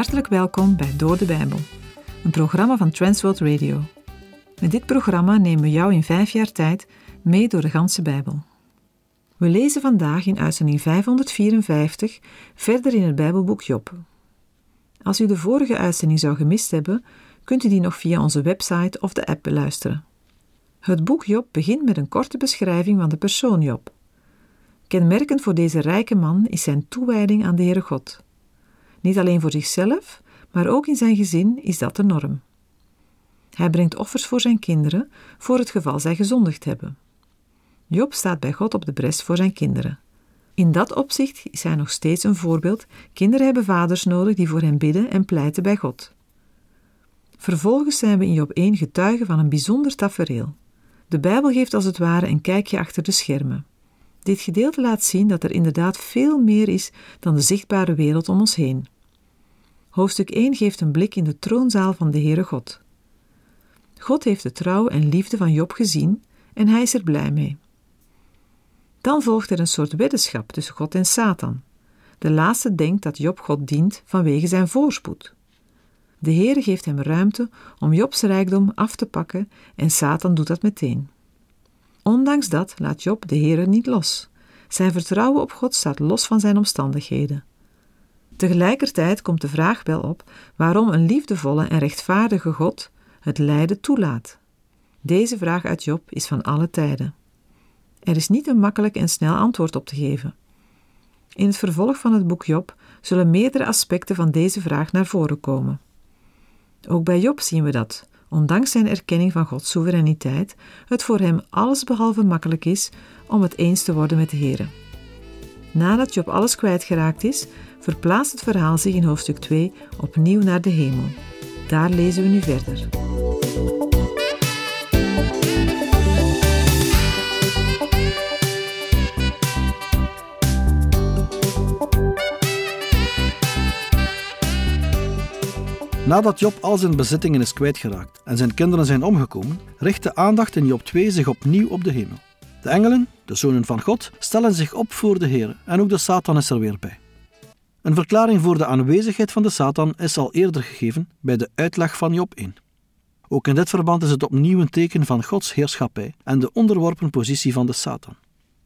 Hartelijk welkom bij Door de Bijbel, een programma van Transworld Radio. Met dit programma nemen we jou in vijf jaar tijd mee door de ganse Bijbel. We lezen vandaag in uitzending 554 verder in het Bijbelboek Job. Als u de vorige uitzending zou gemist hebben, kunt u die nog via onze website of de app beluisteren. Het boek Job begint met een korte beschrijving van de persoon Job. Kenmerkend voor deze rijke man is zijn toewijding aan de Heere God. Niet alleen voor zichzelf, maar ook in zijn gezin is dat de norm. Hij brengt offers voor zijn kinderen, voor het geval zij gezondigd hebben. Job staat bij God op de bres voor zijn kinderen. In dat opzicht is hij nog steeds een voorbeeld. Kinderen hebben vaders nodig die voor hen bidden en pleiten bij God. Vervolgens zijn we in Job 1 getuigen van een bijzonder tafereel. De Bijbel geeft als het ware een kijkje achter de schermen. Dit gedeelte laat zien dat er inderdaad veel meer is dan de zichtbare wereld om ons heen. Hoofdstuk 1 geeft een blik in de troonzaal van de Heere God. God heeft de trouw en liefde van Job gezien en hij is er blij mee. Dan volgt er een soort weddenschap tussen God en Satan. De laatste denkt dat Job God dient vanwege zijn voorspoed. De Heere geeft hem ruimte om Jobs rijkdom af te pakken en Satan doet dat meteen. Ondanks dat laat Job de Heere niet los. Zijn vertrouwen op God staat los van zijn omstandigheden. Tegelijkertijd komt de vraag wel op waarom een liefdevolle en rechtvaardige God het lijden toelaat. Deze vraag uit Job is van alle tijden. Er is niet een makkelijk en snel antwoord op te geven. In het vervolg van het boek Job zullen meerdere aspecten van deze vraag naar voren komen. Ook bij Job zien we dat, ondanks zijn erkenning van Gods soevereiniteit, het voor hem allesbehalve makkelijk is om het eens te worden met de Heer. Nadat Job alles kwijtgeraakt is, verplaatst het verhaal zich in hoofdstuk 2 opnieuw naar de hemel. Daar lezen we nu verder. Nadat Job al zijn bezittingen is kwijtgeraakt en zijn kinderen zijn omgekomen, richt de aandacht in Job 2 zich opnieuw op de hemel. De engelen, de zonen van God, stellen zich op voor de Heer en ook de Satan is er weer bij. Een verklaring voor de aanwezigheid van de Satan is al eerder gegeven bij de uitleg van Job 1. Ook in dit verband is het opnieuw een teken van Gods heerschappij en de onderworpen positie van de Satan.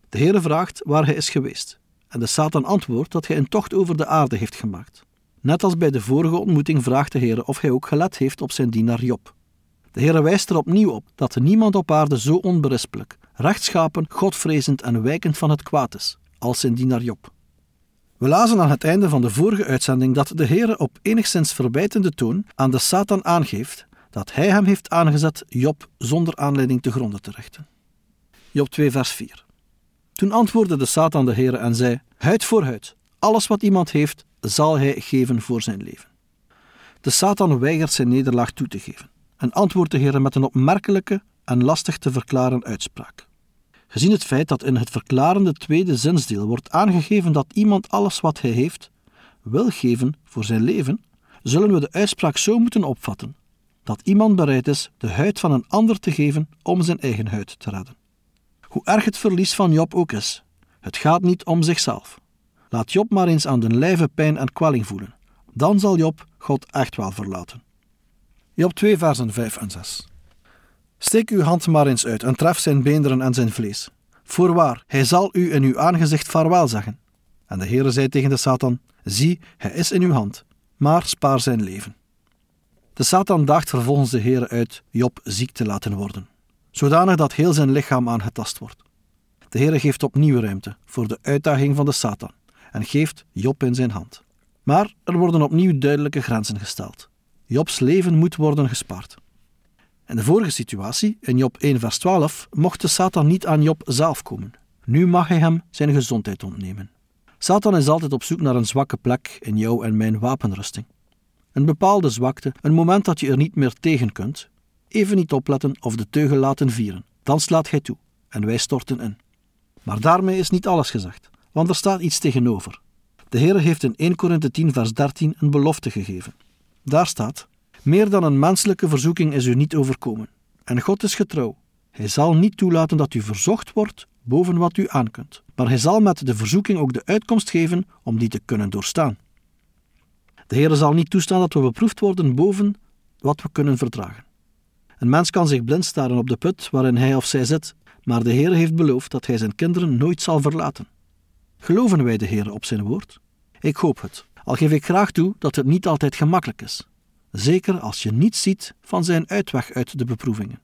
De Heere vraagt waar hij is geweest, en de Satan antwoordt dat hij een tocht over de aarde heeft gemaakt. Net als bij de vorige ontmoeting vraagt de Heer of hij ook gelet heeft op zijn dienaar Job. De Heer wijst er opnieuw op dat niemand op aarde zo onberispelijk, rechtschapen, godvrezend en wijkend van het kwaad is als zijn dienaar Job. We lazen aan het einde van de vorige uitzending dat de Heer op enigszins verbijtende toon aan de Satan aangeeft dat hij hem heeft aangezet Job zonder aanleiding te gronden te richten. Job 2 vers 4 Toen antwoordde de Satan de Heer en zei, huid voor huid, alles wat iemand heeft, zal hij geven voor zijn leven. De Satan weigert zijn nederlaag toe te geven en antwoordt de Heer met een opmerkelijke en lastig te verklaren uitspraak. Gezien het feit dat in het verklarende tweede zinsdeel wordt aangegeven dat iemand alles wat hij heeft wil geven voor zijn leven, zullen we de uitspraak zo moeten opvatten dat iemand bereid is de huid van een ander te geven om zijn eigen huid te redden. Hoe erg het verlies van Job ook is, het gaat niet om zichzelf. Laat Job maar eens aan den lijve pijn en kwelling voelen. Dan zal Job God echt wel verlaten. Job 2, versen 5 en 6. Steek uw hand maar eens uit en tref zijn beenderen en zijn vlees. Voorwaar, hij zal u in uw aangezicht vaarwel zeggen. En de Heere zei tegen de Satan: Zie, hij is in uw hand, maar spaar zijn leven. De Satan daagt vervolgens de Heere uit Job ziek te laten worden, zodanig dat heel zijn lichaam aangetast wordt. De Heere geeft opnieuw ruimte voor de uitdaging van de Satan en geeft Job in zijn hand. Maar er worden opnieuw duidelijke grenzen gesteld. Jobs leven moet worden gespaard. In de vorige situatie, in Job 1 vers 12, mocht de Satan niet aan Job zelf komen. Nu mag hij hem zijn gezondheid ontnemen. Satan is altijd op zoek naar een zwakke plek in jou en mijn wapenrusting. Een bepaalde zwakte, een moment dat je er niet meer tegen kunt, even niet opletten of de teugel laten vieren. Dan slaat hij toe en wij storten in. Maar daarmee is niet alles gezegd want er staat iets tegenover. De Heer heeft in 1 Korinthe 10 vers 13 een belofte gegeven. Daar staat: Meer dan een menselijke verzoeking is u niet overkomen. En God is getrouw. Hij zal niet toelaten dat u verzocht wordt boven wat u aankunt, maar hij zal met de verzoeking ook de uitkomst geven om die te kunnen doorstaan. De Heer zal niet toestaan dat we beproefd worden boven wat we kunnen verdragen. Een mens kan zich blind staren op de put waarin hij of zij zit, maar de Heer heeft beloofd dat hij zijn kinderen nooit zal verlaten. Geloven wij de Heer op zijn woord? Ik hoop het, al geef ik graag toe dat het niet altijd gemakkelijk is. Zeker als je niet ziet van zijn uitweg uit de beproevingen.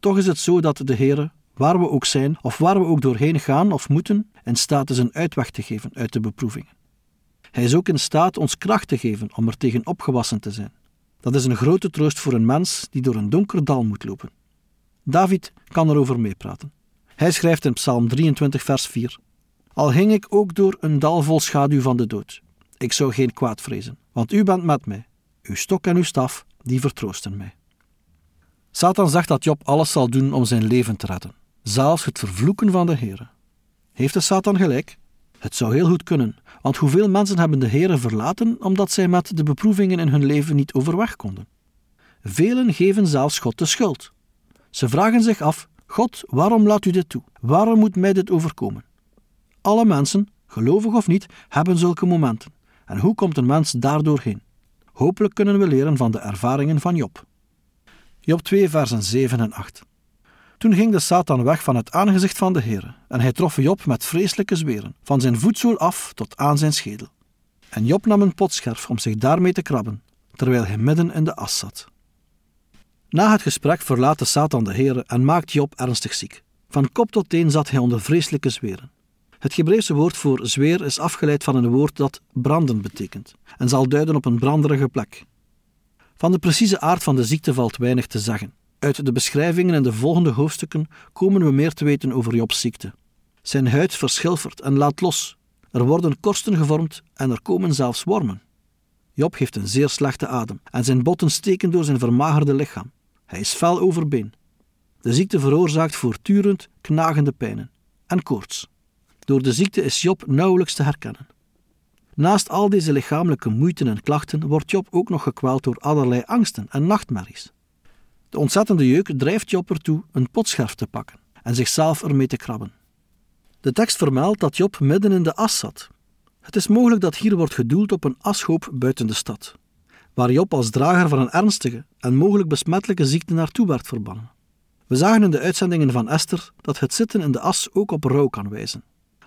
Toch is het zo dat de Heer, waar we ook zijn of waar we ook doorheen gaan of moeten, in staat is een uitweg te geven uit de beproevingen. Hij is ook in staat ons kracht te geven om er tegen opgewassen te zijn. Dat is een grote troost voor een mens die door een donker dal moet lopen. David kan erover meepraten. Hij schrijft in Psalm 23, vers 4: Al ging ik ook door een dal vol schaduw van de dood, ik zou geen kwaad vrezen, want u bent met mij. Uw stok en uw staf, die vertroosten mij. Satan zegt dat Job alles zal doen om zijn leven te redden, zelfs het vervloeken van de Heere. Heeft de Satan gelijk? Het zou heel goed kunnen, want hoeveel mensen hebben de Heere verlaten omdat zij met de beproevingen in hun leven niet overweg konden? Velen geven zelfs God de schuld. Ze vragen zich af: God, waarom laat u dit toe? Waarom moet mij dit overkomen? Alle mensen, gelovig of niet, hebben zulke momenten. En hoe komt een mens daardoor heen? Hopelijk kunnen we leren van de ervaringen van Job. Job 2, versen 7 en 8. Toen ging de Satan weg van het aangezicht van de Heer, en hij trof Job met vreselijke zweren, van zijn voetzool af tot aan zijn schedel. En Job nam een potscherf om zich daarmee te krabben, terwijl hij midden in de as zat. Na het gesprek verlaat de Satan de Heer en maakt Job ernstig ziek. Van kop tot teen zat hij onder vreselijke zweren. Het Hebreeuwse woord voor zweer is afgeleid van een woord dat branden betekent en zal duiden op een branderige plek. Van de precieze aard van de ziekte valt weinig te zeggen. Uit de beschrijvingen in de volgende hoofdstukken komen we meer te weten over Jobs ziekte. Zijn huid verschilfert en laat los. Er worden korsten gevormd en er komen zelfs wormen. Job heeft een zeer slechte adem en zijn botten steken door zijn vermagerde lichaam. Hij is fel overbeen. De ziekte veroorzaakt voortdurend knagende pijnen en koorts. Door de ziekte is Job nauwelijks te herkennen. Naast al deze lichamelijke moeiten en klachten wordt Job ook nog gekweld door allerlei angsten en nachtmerries. De ontzettende jeuk drijft Job ertoe een potscherf te pakken en zichzelf ermee te krabben. De tekst vermeldt dat Job midden in de as zat. Het is mogelijk dat hier wordt gedoeld op een ashoop buiten de stad, waar Job als drager van een ernstige en mogelijk besmettelijke ziekte naartoe werd verbannen. We zagen in de uitzendingen van Esther dat het zitten in de as ook op rouw kan wijzen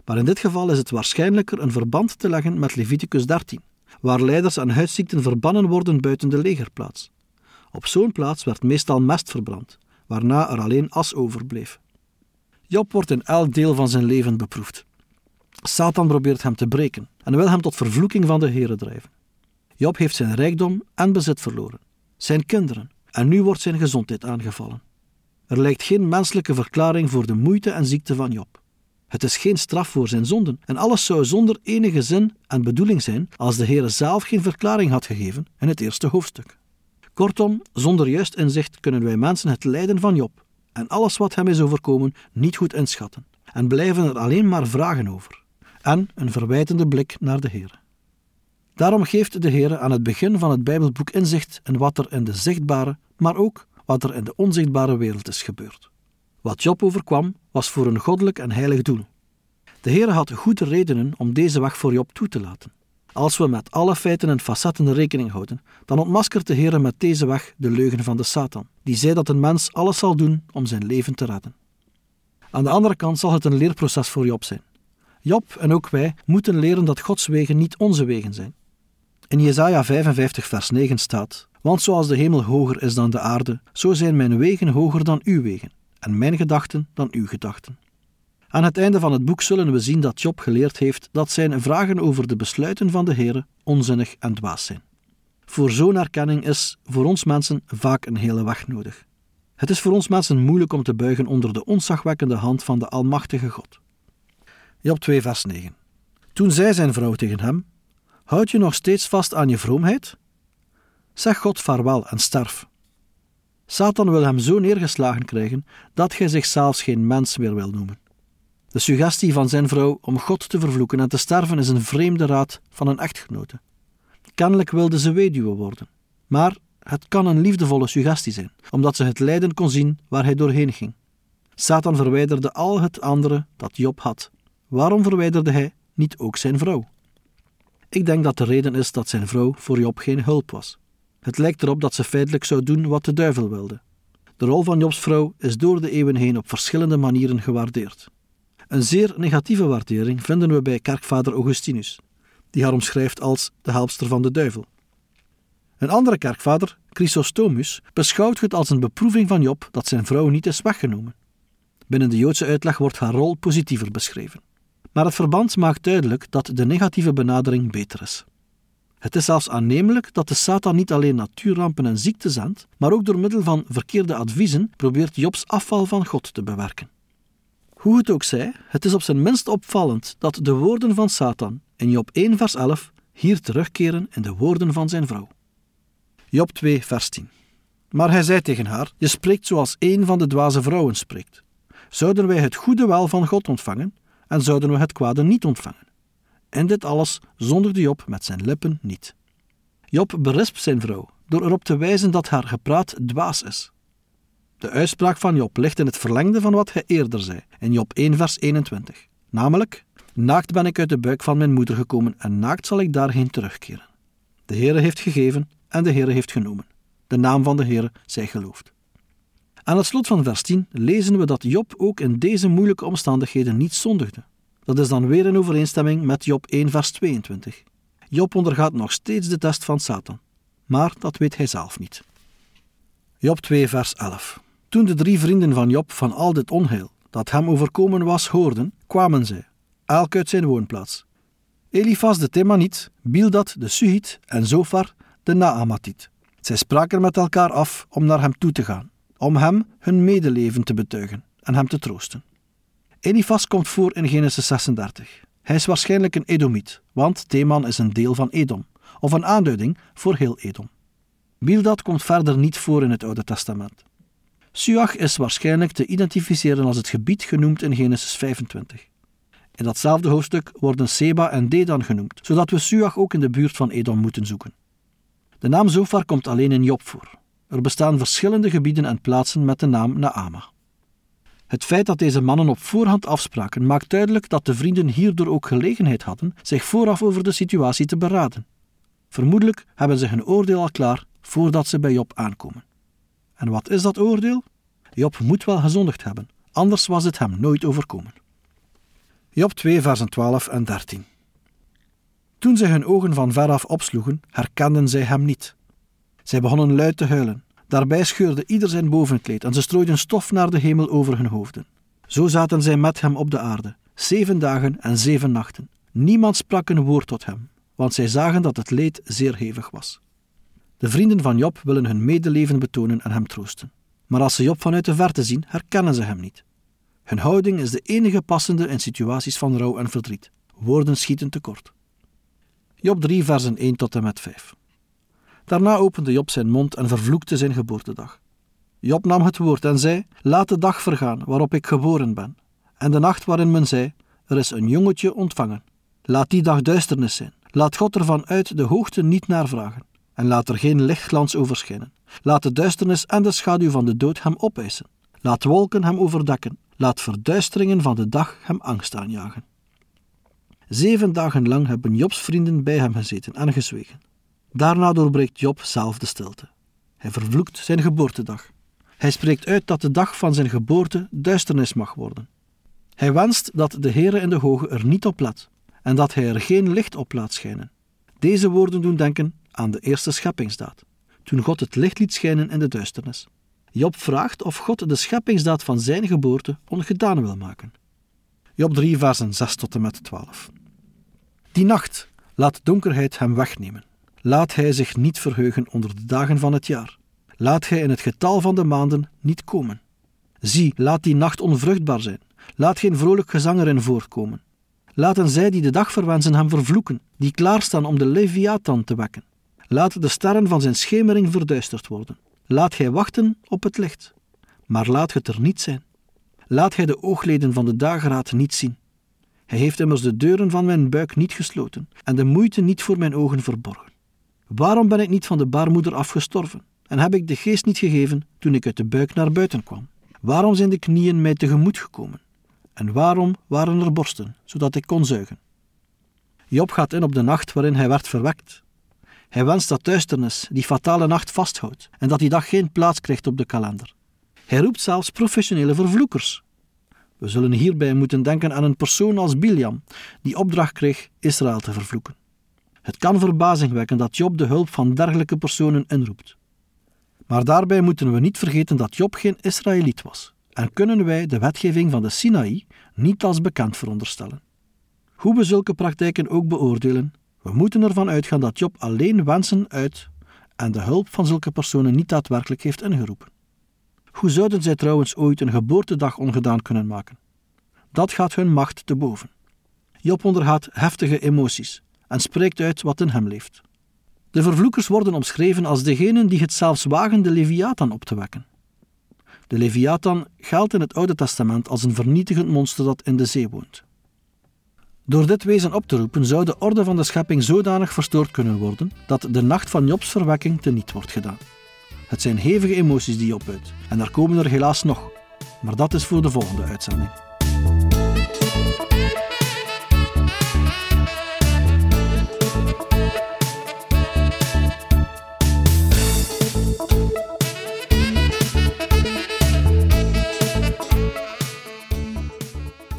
maar in dit geval is het waarschijnlijker een verband te leggen met Leviticus 13, waar leiders aan huidziekten verbannen worden buiten de legerplaats. Op zo'n plaats werd meestal mest verbrand, waarna er alleen as overbleef. Job wordt in elk deel van zijn leven beproefd. Satan probeert hem te breken en wil hem tot vervloeking van de Here drijven. Job heeft zijn rijkdom en bezit verloren, zijn kinderen, en nu wordt zijn gezondheid aangevallen. Er lijkt geen menselijke verklaring voor de moeite en ziekte van Job. Het is geen straf voor zijn zonden. En alles zou zonder enige zin en bedoeling zijn als de Heer zelf geen verklaring had gegeven in het eerste hoofdstuk. Kortom, zonder juist inzicht kunnen wij mensen het lijden van Job en alles wat hem is overkomen niet goed inschatten en blijven er alleen maar vragen over en een verwijtende blik naar de Heer. Daarom geeft de Heer aan het begin van het Bijbelboek inzicht in wat er in de zichtbare, maar ook wat er in de onzichtbare wereld is gebeurd. Wat Job overkwam, was voor een goddelijk en heilig doel. De Heer had goede redenen om deze weg voor Job toe te laten. Als we met alle feiten en facetten rekening houden, dan ontmaskert de Heer met deze weg de leugen van de Satan, die zei dat een mens alles zal doen om zijn leven te redden. Aan de andere kant zal het een leerproces voor Job zijn. Job en ook wij moeten leren dat Gods wegen niet onze wegen zijn. In Jesaja 55 vers 9 staat: Want zoals de hemel hoger is dan de aarde, zo zijn mijn wegen hoger dan uw wegen en mijn gedachten dan uw gedachten. Aan het einde van het boek zullen we zien dat Job geleerd heeft dat zijn vragen over de besluiten van de Heere onzinnig en dwaas zijn. Voor zo'n erkenning is voor ons mensen vaak een hele weg nodig. Het is voor ons mensen moeilijk om te buigen onder de onzagwekkende hand van de Almachtige God. Job 2, vers 9. Toen zei zijn vrouw tegen hem: Houd je nog steeds vast aan je vroomheid? Zeg God vaarwel en sterf. Satan wil hem zo neergeslagen krijgen dat hij zich zelfs geen mens meer wil noemen. De suggestie van zijn vrouw om God te vervloeken en te sterven is een vreemde raad van een echtgenote. Kennelijk wilde ze weduwe worden, maar het kan een liefdevolle suggestie zijn, omdat ze het lijden kon zien waar hij doorheen ging. Satan verwijderde al het andere dat Job had. Waarom verwijderde hij niet ook zijn vrouw? Ik denk dat de reden is dat zijn vrouw voor Job geen hulp was. Het lijkt erop dat ze feitelijk zou doen wat de duivel wilde. De rol van Jobs vrouw is door de eeuwen heen op verschillende manieren gewaardeerd. Een zeer negatieve waardering vinden we bij kerkvader Augustinus, die haar omschrijft als de helpster van de duivel. Een andere kerkvader, Chrysostomus, beschouwt het als een beproeving van Job dat zijn vrouw niet is weggenomen. Binnen de Joodse uitleg wordt haar rol positiever beschreven. Maar het verband maakt duidelijk dat de negatieve benadering beter is. Het is zelfs aannemelijk dat de Satan niet alleen natuurrampen en ziekte zendt, maar ook door middel van verkeerde adviezen probeert Jobs afval van God te bewerken. Hoe het ook zij, het is op zijn minst opvallend dat de woorden van Satan in Job 1 vers 11 hier terugkeren in de woorden van zijn vrouw. Job 2 vers 10 Maar hij zei tegen haar, je spreekt zoals een van de dwaze vrouwen spreekt. Zouden wij het goede wel van God ontvangen en zouden we het kwade niet ontvangen? En dit alles zonderde Job met zijn lippen niet. Job berispt zijn vrouw door erop te wijzen dat haar gepraat dwaas is. De uitspraak van Job ligt in het verlengde van wat hij eerder zei, in Job 1 vers 21. Namelijk, naakt ben ik uit de buik van mijn moeder gekomen en naakt zal ik daarheen terugkeren. De Heere heeft gegeven en de Heere heeft genomen. De naam van de Heere zij geloofd. Aan het slot van vers 10 lezen we dat Job ook in deze moeilijke omstandigheden niet zondigde. Dat is dan weer in overeenstemming met Job 1 vers 22. Job ondergaat nog steeds de test van Satan, maar dat weet hij zelf niet. Job 2 vers 11 Toen de drie vrienden van Job van al dit onheil dat hem overkomen was hoorden, kwamen zij, elk uit zijn woonplaats. Elifas de Temaniet, Bildad de Suhit en Zofar de Naamatiet. Zij spraken met elkaar af om naar hem toe te gaan, om hem hun medeleven te betuigen en hem te troosten. Elifas komt voor in Genesis 36. Hij is waarschijnlijk een Edomiet, want Teman is een deel van Edom, of een aanduiding voor heel Edom. Bildad komt verder niet voor in het Oude Testament. Suach is waarschijnlijk te identificeren als het gebied genoemd in Genesis 25. In datzelfde hoofdstuk worden Seba en Dedan genoemd, zodat we Suach ook in de buurt van Edom moeten zoeken. De naam Zofar komt alleen in Job voor. Er bestaan verschillende gebieden en plaatsen met de naam Naama. Het feit dat deze mannen op voorhand afspraken maakt duidelijk dat de vrienden hierdoor ook gelegenheid hadden zich vooraf over de situatie te beraden. Vermoedelijk hebben ze hun oordeel al klaar voordat ze bij Job aankomen. En wat is dat oordeel? Job moet wel gezondigd hebben, anders was het hem nooit overkomen. Job 2, versen 12 en 13. Toen zij hun ogen van veraf opsloegen, herkenden zij hem niet. Zij begonnen luid te huilen. Daarbij scheurde ieder zijn bovenkleed en ze strooiden stof naar de hemel over hun hoofden. Zo zaten zij met hem op de aarde, zeven dagen en zeven nachten. Niemand sprak een woord tot hem, want zij zagen dat het leed zeer hevig was. De vrienden van Job willen hun medeleven betonen en hem troosten. Maar als ze Job vanuit de verte zien, herkennen ze hem niet. Hun houding is de enige passende in situaties van rouw en verdriet. Woorden schieten tekort. Job 3, versen 1 tot en met 5. Daarna opende Job zijn mond en vervloekte zijn geboortedag. Job nam het woord en zei: Laat de dag vergaan waarop ik geboren ben, en de nacht waarin men zei: Er is een jongetje ontvangen. Laat die dag duisternis zijn. Laat God ervan uit de hoogte niet naar vragen, en laat er geen lichtglans overschijnen. Laat de duisternis en de schaduw van de dood hem opeisen. Laat wolken hem overdekken. Laat verduisteringen van de dag hem angst aanjagen. Zeven dagen lang hebben Jobs vrienden bij hem gezeten en gezwegen. Daarna doorbreekt Job zelf de stilte. Hij vervloekt zijn geboortedag. Hij spreekt uit dat de dag van zijn geboorte duisternis mag worden. Hij wenst dat de Heere in de Hoge er niet op let en dat hij er geen licht op laat schijnen. Deze woorden doen denken aan de eerste scheppingsdaad, toen God het licht liet schijnen in de duisternis. Job vraagt of God de scheppingsdaad van zijn geboorte ongedaan wil maken. Job 3, versen 6 tot en met 12. Die nacht laat donkerheid hem wegnemen. Laat hij zich niet verheugen onder de dagen van het jaar. Laat hij in het getal van de maanden niet komen. Zie, laat die nacht onvruchtbaar zijn. Laat geen vrolijk gezang erin voortkomen. Laten zij die de dag verwensen hem vervloeken, die klaarstaan om de Leviathan te wekken. Laat de sterren van zijn schemering verduisterd worden. Laat gij wachten op het licht, maar laat het er niet zijn. Laat gij de oogleden van de dageraad niet zien. Hij heeft immers de deuren van mijn buik niet gesloten en de moeite niet voor mijn ogen verborgen. Waarom ben ik niet van de baarmoeder afgestorven en heb ik de geest niet gegeven toen ik uit de buik naar buiten kwam? Waarom zijn de knieën mij tegemoet gekomen? En waarom waren er borsten, zodat ik kon zuigen? Job gaat in op de nacht waarin hij werd verwekt. Hij wenst dat duisternis die fatale nacht vasthoudt en dat die dag geen plaats krijgt op de kalender. Hij roept zelfs professionele vervloekers. We zullen hierbij moeten denken aan een persoon als Biliam, die opdracht kreeg Israël te vervloeken. Het kan verbazing wekken dat Job de hulp van dergelijke personen inroept. Maar daarbij moeten we niet vergeten dat Job geen Israëliet was en kunnen wij de wetgeving van de Sinaï niet als bekend veronderstellen. Hoe we zulke praktijken ook beoordelen, we moeten ervan uitgaan dat Job alleen wensen uit en de hulp van zulke personen niet daadwerkelijk heeft ingeroepen. Hoe zouden zij trouwens ooit een geboortedag ongedaan kunnen maken? Dat gaat hun macht te boven. Job ondergaat heftige emoties en spreekt uit wat in hem leeft. De vervloekers worden omschreven als degenen die het zelfs wagen de Leviathan op te wekken. De Leviathan geldt in het Oude Testament als een vernietigend monster dat in de zee woont. Door dit wezen op te roepen zou de orde van de schepping zodanig verstoord kunnen worden dat de nacht van Jobs verwekking teniet wordt gedaan. Het zijn hevige emoties die Job uit, en er komen er helaas nog, maar dat is voor de volgende uitzending.